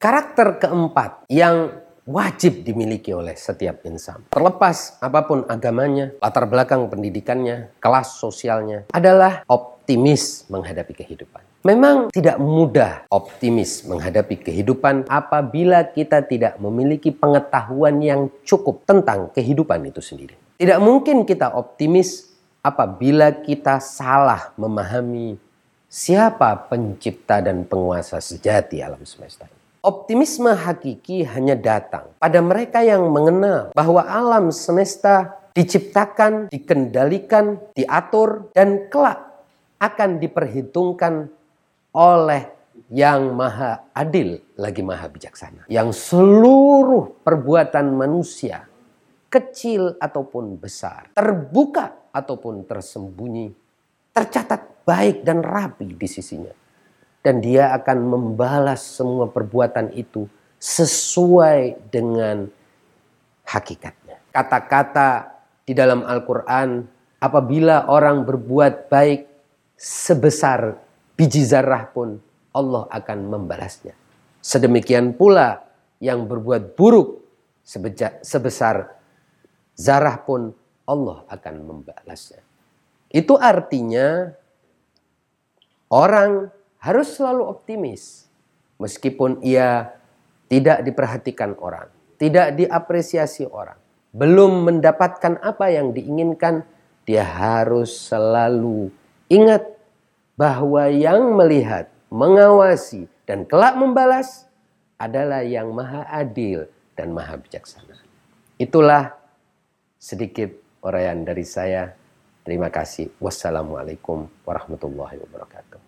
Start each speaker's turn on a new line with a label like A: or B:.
A: Karakter keempat yang wajib dimiliki oleh setiap insan. Terlepas apa pun agamanya, latar belakang pendidikannya, kelas sosialnya, adalah optimis menghadapi kehidupan. Memang tidak mudah optimis menghadapi kehidupan apabila kita tidak memiliki pengetahuan yang cukup tentang kehidupan itu sendiri. Tidak mungkin kita optimis apabila kita salah memahami siapa pencipta dan penguasa sejati alam semesta ini. Optimisme hakiki hanya datang pada mereka yang mengenal bahwa alam semesta diciptakan, dikendalikan, diatur, dan kelak akan diperhitungkan oleh yang maha adil lagi maha bijaksana. Yang seluruh perbuatan manusia, kecil ataupun besar, terbuka ataupun tersembunyi, tercatat baik dan rapi di sisinya dan dia akan membalas semua perbuatan itu sesuai dengan hakikatnya. Kata-kata di dalam Al-Quran, apabila orang berbuat baik sebesar biji zarah pun, Allah akan membalasnya. Sedemikian pula yang berbuat buruk sebesar zarah pun, Allah akan membalasnya. Itu artinya orang harus selalu optimis. Meskipun ia tidak diperhatikan orang, tidak diapresiasi orang, belum mendapatkan apa yang diinginkan, dia harus selalu ingat bahwa yang melihat, mengawasi, dan kelak membalas adalah yang maha adil dan maha bijaksana. Itulah sedikit uraian dari saya. Terima kasih. Wassalamualaikum warahmatullahi wabarakatuh.